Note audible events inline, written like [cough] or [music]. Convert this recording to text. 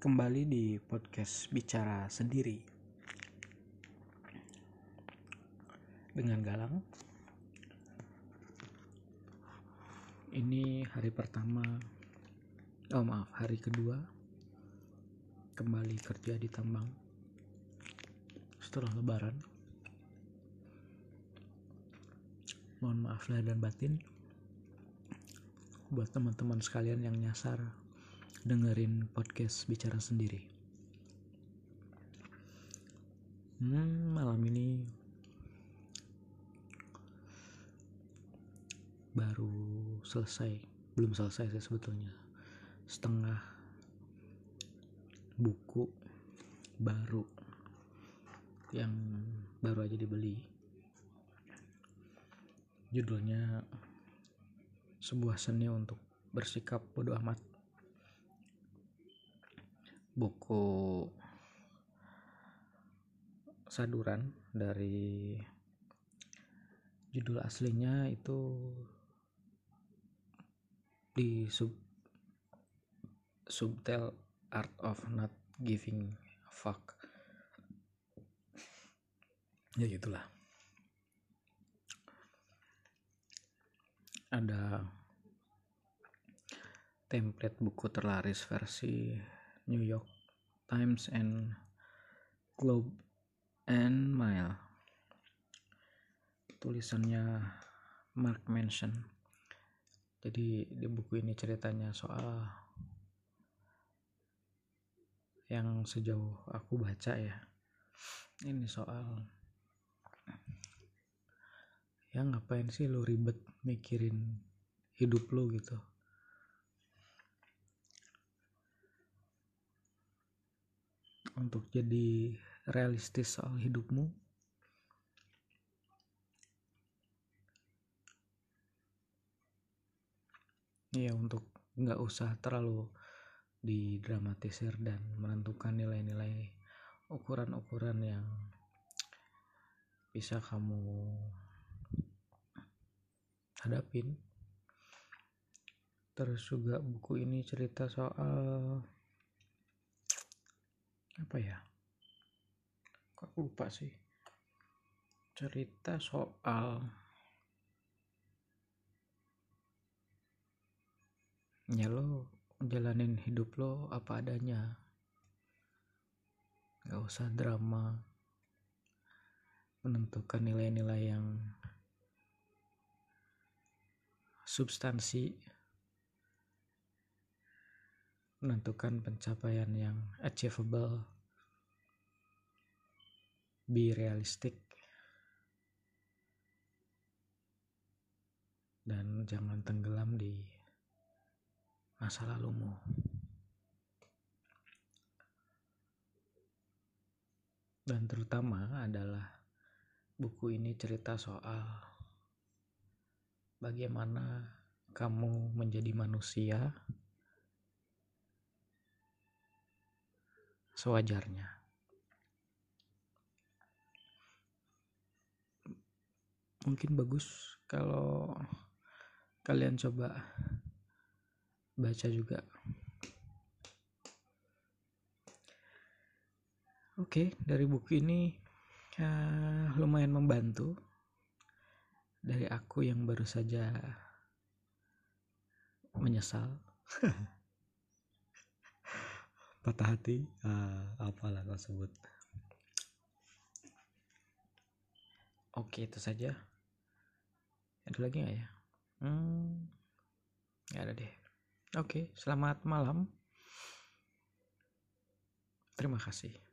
kembali di podcast bicara sendiri dengan Galang. Ini hari pertama, oh maaf, hari kedua kembali kerja di tambang setelah Lebaran. Mohon maaf lahir dan batin buat teman-teman sekalian yang nyasar dengerin podcast bicara sendiri. Hmm, malam ini baru selesai, belum selesai sih sebetulnya. Setengah buku baru yang baru aja dibeli. Judulnya sebuah seni untuk bersikap bodoh amat buku saduran dari judul aslinya itu di sub subtel art of not giving a fuck. Ya gitulah. Ada template buku terlaris versi New York Times and Globe and Mail. Tulisannya Mark Manson. Jadi di buku ini ceritanya soal yang sejauh aku baca ya. Ini soal ya ngapain sih lo ribet mikirin hidup lo gitu untuk jadi realistis soal hidupmu? Ya untuk nggak usah terlalu didramatisir dan menentukan nilai-nilai ukuran-ukuran yang bisa kamu hadapin. Terus juga buku ini cerita soal apa ya? Kok lupa sih? Cerita soal ya lo jalanin hidup lo apa adanya. Gak usah drama. Menentukan nilai-nilai yang substansi menentukan pencapaian yang achievable be realistic dan jangan tenggelam di masa lalumu. Dan terutama adalah buku ini cerita soal bagaimana kamu menjadi manusia sewajarnya. Mungkin bagus kalau kalian coba baca juga. Oke, dari buku ini uh, lumayan membantu dari aku yang baru saja menyesal. [laughs] patah hati uh, apalah kau sebut. Oke itu saja. Ada lagi nggak ya? Hmm nggak ada deh. Oke selamat malam. Terima kasih